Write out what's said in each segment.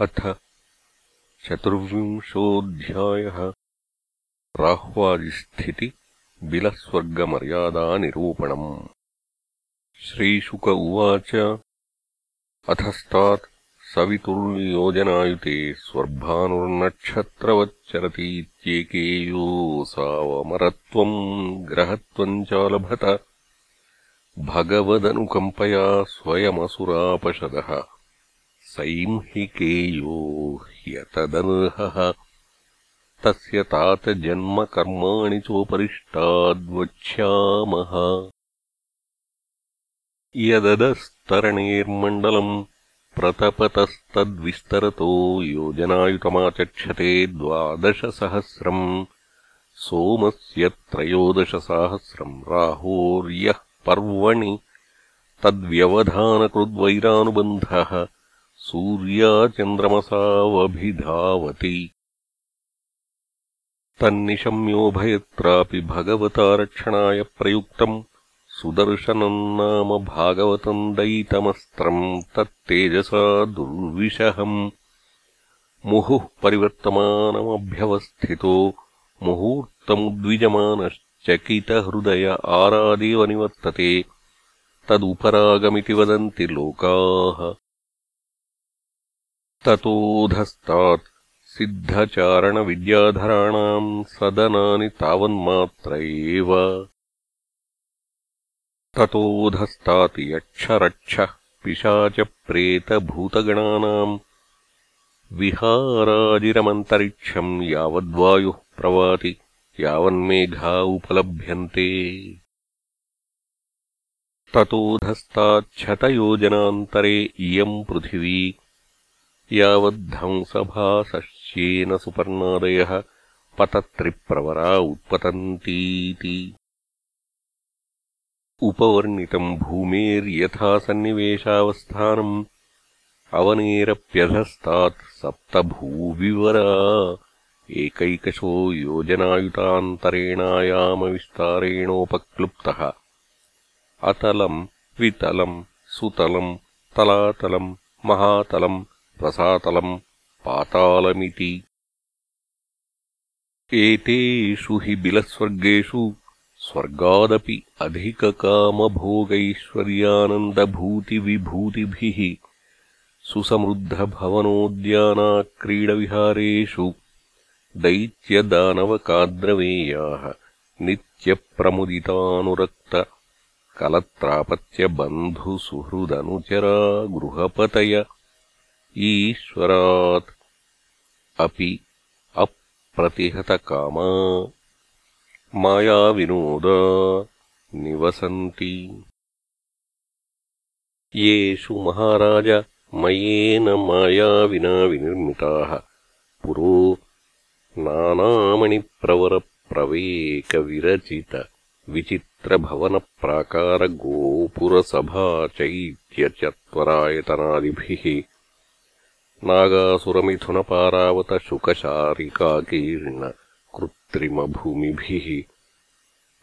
अथ चतुर्विंशोऽध्यायः राह्वादिस्थितिबिलस्वर्गमर्यादानिरूपणम् श्रीशुक उवाच अथस्तात् सवितुर्योजनायुते स्वर्भानुर्नक्षत्रवच्चरतीत्येकेयोऽसावमरत्वम् ग्रहत्वम् चालभत। भगवदनुकम्पया स्वयमसुरापशदः सैंहिकेयो ह्यतदर्हः तस्य तात जन्मकर्माणि चोपरिष्टाद्वक्ष्यामः। यददस्तरणेर्मण्डलम् प्रतपतस्तद्विस्तरतो योजनायुतमाचक्षते द्वादशसहस्रम्। सोमस्य त्रयोदशसाहस्रम् राहोर्यः पर्वणि तद्व्यवधानकृद्वैरानुबन्धः सूर्याचन्द्रमसावभिधावति। तन्निशम्योभयत्रापि भगवता रक्षणाय प्रयुक्तम् सुदर्शनम् नाम भागवतम् दयितमस्त्रम् तत्तेजसा दुर्विषहम्। मुहुः परिवर्तमानमभ्यवस्थितो मुहूर्तमुद्विजमानश्चकितहृदय आरादेव निवर्तते तदुपरागमिति वदन्ति लोकाः ततोऽधस्तात् सिद्धचारणविद्याधराणाम् सदनानि तावन्मात्र एव ततोऽधस्तात् यक्षरक्षः पिशाचप्रेतभूतगणानाम् विहाराजिरमन्तरिक्षम् यावद्वायुः प्रवाति यावन्मेघा उपलभ्यन्ते। ततोऽधस्ताच्छतयोजनान्तरे इयम् पृथिवी यावद्धंसभासश्येन सुपर्णादयः पतत्रिप्रवरा उत्पतन्तीति उपवर्णितम् भूमेर्यथा सन्निवेशावस्थानम् अवनेरप्यधस्तात् सप्तभूविवरा एकैकशो योजनायुतान्तरेणायामविस्तारेणोपक्लुप्तः अतलम् वितलम् सुतलम् तलातलम् महातलम् रसातलम् पातालमिति एतेषु हि बिलस्वर्गेषु स्वर्गादपि अधिककामभोगैश्वर्यानन्दभूतिविभूतिभिः सुसमृद्धभवनोद्यानाक्रीडविहारेषु दैत्यदानवकाद्रवेयाः नित्यप्रमुदितानुरक्तकलत्रापत्यबन्धुसुहृदनुचरा गृहपतय ईश्वरात् अपि अप्रतिहतकामा। मायाविनोदा निवसन्ति। येषु महाराज मयेन मायाविना विनिर्मिताः। पुरो नानामणिप्रवरप्रवेकविरचितविचित्रभवनप्राकारगोपुरसभा चैत्यचत्वरायतनादिभिः नागासुरमिथुनपारावतशुकशारिकाकीर्णकृत्रिमभूमिभिः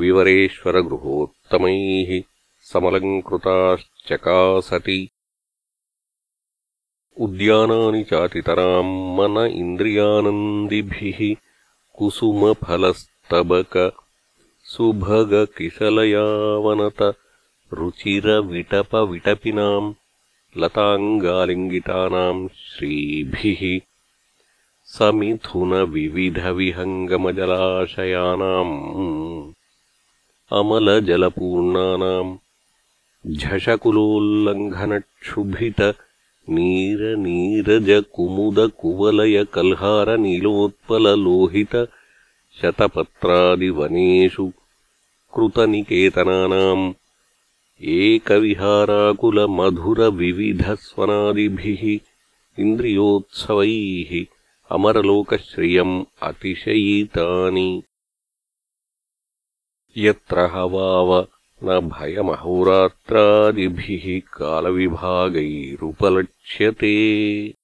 विवरेश्वरगृहोत्तमैः समलङ्कृताश्चकासति। उद्यानानि चातितराम् मन इन्द्रियानन्दिभिः कुसुमफलस्तबक सुभगकिशलयावनत रुचिरविटपविटपिनाम् लताङ्गालिङ्गितानाम् श्रीभिः समिथुनविविधविहङ्गमजलाशयानाम् अमलजलपूर्णानाम् झषकुलोल्लङ्घनक्षुभित नीरनीरजकुमुदकुवलयकल्हारनीलोत्पललोहित शतपत्रादिवनेषु कृतनिकेतनानाम् एकविहाराकुलमधुरविविधस्वनादिभिः इन्द्रियोत्सवैः अमरलोकश्रियम् अतिशयितानि। यत्र हवाव न भयमहोरात्रादिभिः कालविभागैरुपलक्ष्यते।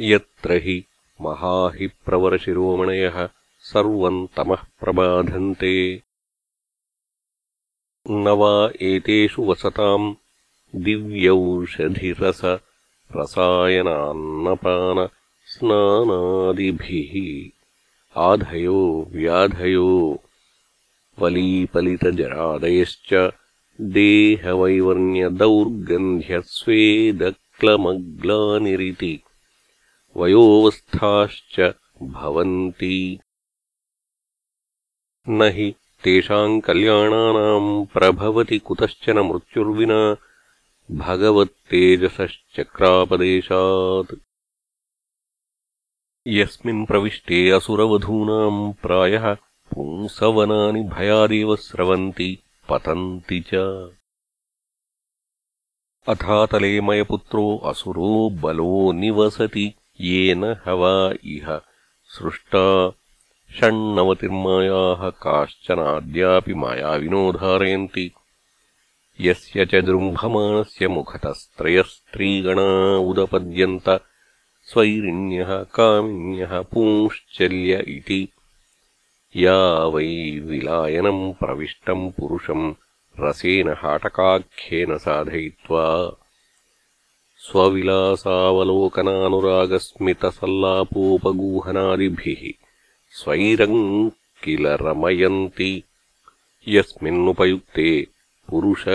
यत्र हि महाहि प्रवरशिरोमणयः सर्वम् तमः प्रबाधन्ते न वा एतेषु वसताम् दिव्यौषधिरस रसायनान्नपानस्नानादिभिः आधयो व्याधयो वलीपलितजरादयश्च देहवैवर्ण्यदौर्गन्ध्यस्वेदक्लमग्लानिरिति वयोवस्थाश्च भवन्ति। न हि तेषाम् कल्याणानाम् प्रभवति कुतश्चन मृत्युर्विना भगवत्तेजसश्चक्रापदेशात्। यस्मिन् प्रविष्टे असुरवधूनाम् प्रायः पुंसवनानि भयादेव स्रवन्ति पतन्ति च। अथातले मयपुत्रो असुरो बलो निवसति येन हवा इह सृष्टा षण्णवतिर्मायाः काश्चनाद्यापि मायाविनो धारयन्ति यस्य च जृम्भमाणस्य मुखतस्त्रयस्त्रीगणा उदपद्यन्त स्वैरिण्यः कामिन्यः पुंश्चल्य इति। या वै विलायनम् प्रविष्टम् पुरुषम् रसेन हाटकाख्येन साधयित्वा। स्वविलासावलोकनानुरागस्मितसल्लापोपगूहनादिभिः स्वैरम् किल रमयन्ति। यस्मिन्नुपयुक्ते पुरुष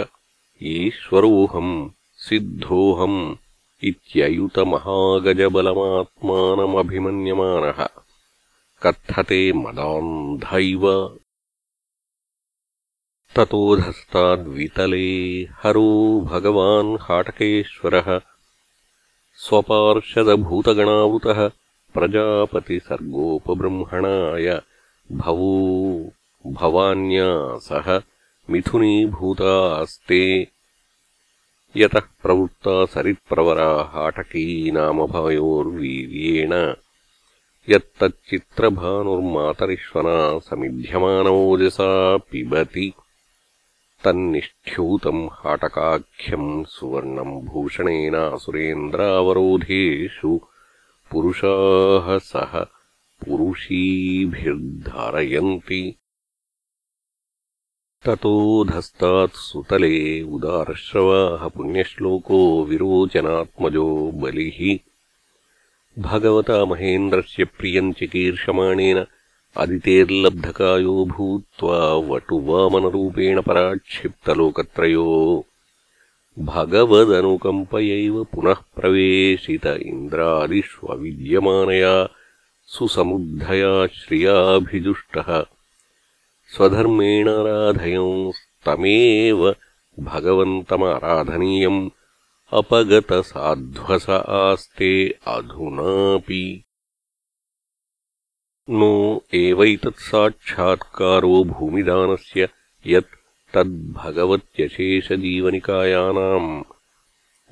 ईश्वरोऽहम् सिद्धोऽहम् इत्ययुतमहागजबलमात्मानमभिमन्यमानः। कथते मदान्धैव ततोधस्ताद्वितले हरो भगवान् हाटकेश्वरः। स्वपार्षदभूतगणावृतः प्रजापतिसर्गोपबृंहणाय भवो भवान्या सह मिथुनीभूतास्ते यतः प्रवृत्ता सरित्प्रवरा हाटकी यत्तच्चित्रभानुर्मातरिष्वना समिध्यमानोजसा पिबति तन्निष्ठ्यूतम् हाटकाख्यम् सुवर्णम् भूषणेनासुरेन्द्रावरोधेषु पुरुषाः सह पुरुषीभिर्धारयन्ति। ततोऽधस्तात् सुतले उदारश्रवाः पुण्यश्लोको विरोचनात्मजो बलिः। भगवता महेन्द्रस्य प्रियम् चिकीर्षमाणेन अदितेर्लब्धकायो भूत्वा वटुवामनरूपेण पराक्षिप्तलोकत्रयो भगवदनुकम्पयैव पुनः प्रवेशित इन्द्रादिष्वविद्यमानया सुसमुद्धया श्रियाभिजुष्टः स्वधर्मेणाराधयंस्तमेव भगवन्तमाराधनीयम् अपगतसाध्वस आस्ते अधुनापि। नो एवैतत्साक्षात्कारो भूमिदानस्य यत् तद्भगवत्यशेषजीवनिकायानाम्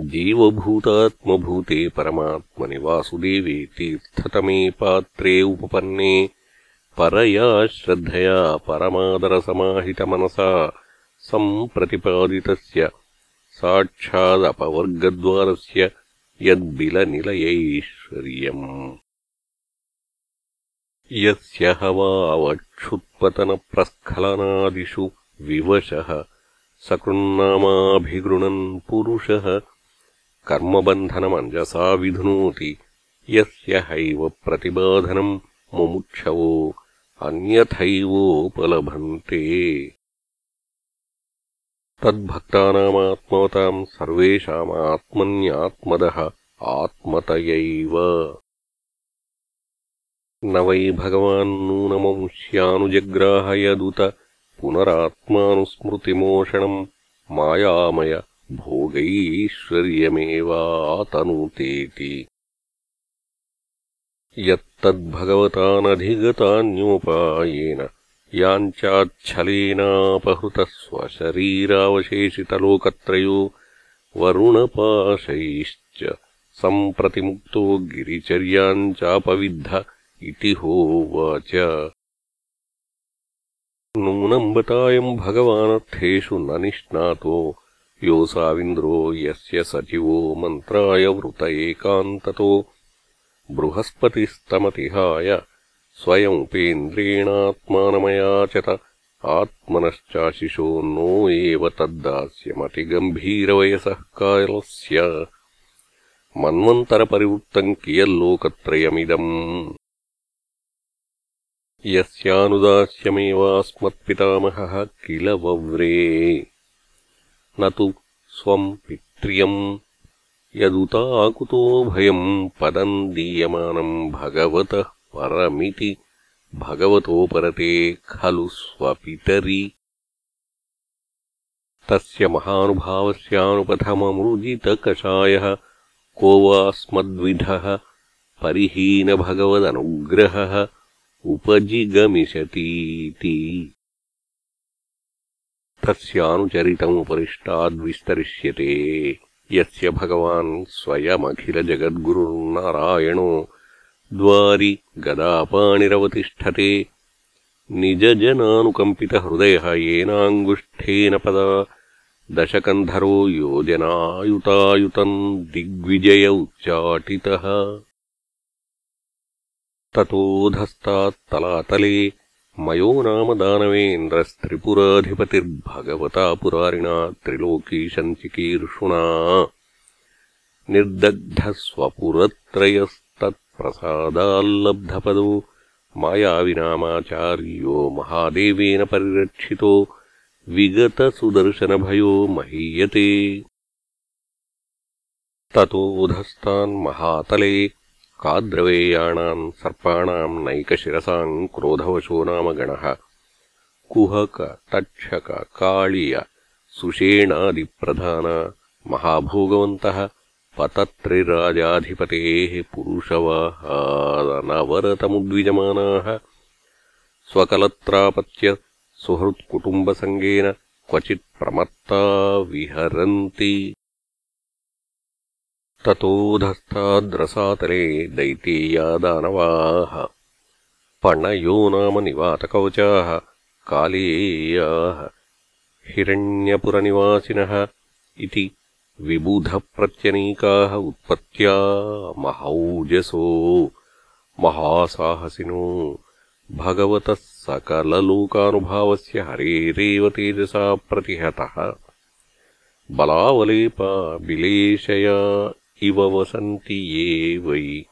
जीवभूतात्मभूते परमात्मनि वासुदेवे तीर्थतमे पात्रे उपपन्ने परया श्रद्धया परमादरसमाहितमनसा सम्प्रतिपादितस्य साक्षादपवर्गद्वारस्य यद्बिलनिलयैश्वर्यम्। यस्य हवावक्षुत्पतनप्रस्खलनादिषु विवशः। सकृन्नामाभिगृणन् पुरुषः। कर्मबन्धनमञ्जसा विधुनोति। यस्य हैव प्रतिबाधनम् मुमुक्षवो अन्यथैवोपलभन्ते। तद्भक्तानामात्मवताम् सर्वेषामात्मन्यात्मदः आत्मतयैव। न वै भगवान्नूनमंस्यानुजग्राहयदुत पुनरात्मानुस्मृतिमोषणम् मायामय भोगैश्वर्यमेवातनुतेति। यत्तद्भगवतानधिगतान्योपायेन याञ्चाच्छलेनापहृतः स्वशरीरावशेषितलोकत्रयो वरुणपाशैश्च सम्प्रतिमुक्तो गिरिचर्याम् चापविद्ध इति होवाच नूनम् बतायम् भगवानर्थेषु न निष्णातो। योऽसाविन्द्रो यस्य सचिवो मन्त्राय वृत एकान्ततो। बृहस्पतिस्तमतिहाय स्वयमुपेन्द्रेणात्मानमयाचत आत्मनश्चाशिषो नो एव तद्दास्यमतिगम्भीरवयसः कालस्य। मन्वन्तरपरिवृत्तम् कियल्लोकत्रयमिदम् यस्यानुदास्यमेवास्मत्पितामहः किल वव्रे। न तु स्वम् पित्र्यम् यदुताकुतो भयम् पदम् दीयमानम् भगवतः परमिति भगवतोपरते खलु स्वपितरि। तस्य महानुभावस्यानुपथममृजितकषायः को वास्मद्विधः परिहीनभगवदनुग्रहः उपजिगमिषतीति। तस्यानुचरितमुपरिष्टाद्विस्तरिष्यते। यस्य भगवान् स्वयमखिलजगद्गुरुर्नारायणो। द्वारि गदापाणिरवतिष्ठते। निजजनानुकम्पितहृदयः येनाङ्गुष्ठेन पदा। दशकन्धरो योजनायुतायुतम् दिग्विजय उच्चाटितः ततोधस्तात्तलातले मयो नाम दानवेन्द्रस्त्रिपुराधिपतिर्भगवता पुरारिणा त्रिलोकीशञ्चिकीर्षुणा। निर्दग्धस्वपुरत्रयस्तत्प्रसादाल्लब्धपदो। मायाविनामाचार्यो महादेवेन परिरक्षितो। विगतसुदर्शनभयो महीयते। ततोऽधस्तान्महातले काद्रवेयाणाम् सर्पाणाम् नैकशिरसाम् क्रोधवशो नाम गणः। कुहक तक्षक काळिय सुषेणादिप्रधाना महाभोगवन्तः पतत्रिराजाधिपतेः पुरुषवाहादनवरतमुद्विजमानाः स्वकलत्रापत्य सुहृत्कुटुम्बसङ्गेन क्वचित्प्रमत्ता विहरन्ति ततोधस्ताद्रसातले दैतेयादानवाः। पणयो नाम निवातकवचाः कालेयाः। हिरण्यपुरनिवासिनः इति विबुधप्रत्यनीकाः उत्पत्त्या महौजसो। महासाहसिनो। भगवतः सकललोकानुभावस्य हरेरेव तेजसा प्रतिहतः। बलावलेपा विलेशया इव वसन्ति ये वै।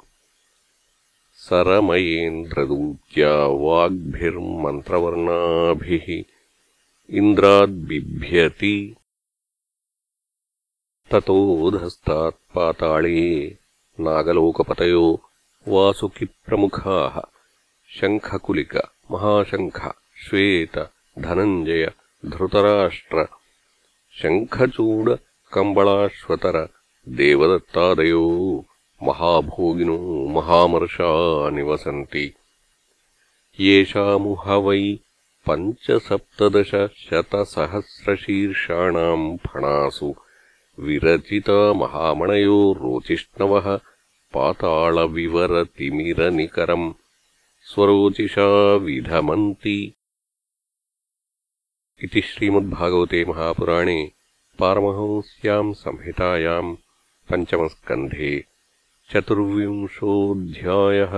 सरमयेन्द्रदूत्या वाग्भिर्मन्त्रवर्णाभिः इन्द्राद्बिभ्यति। ततोऽधस्तात्पाताळे नागलोकपतयो वासुकिप्रमुखाः शङ्खकुलिक महाशङ्ख श्वेत धनञ्जय धृतराष्ट्र शङ्खचूडकम्बळाश्वतर देवदत्तादयो महाभोगिनो महामर्षा निवसन्ति। येषामुह वै पञ्चसप्तदशशतसहस्रशीर्षाणाम् फणासु विरचिता महामणयो रोचिष्णवः पाताळविवरतिमिरनिकरम् स्वरोचिषा विधमन्ति। इति श्रीमद्भागवते महापुराणे पारमहंस्याम् संहितायाम् पञ्चमस्कन्धे चतुर्विंशोऽध्यायः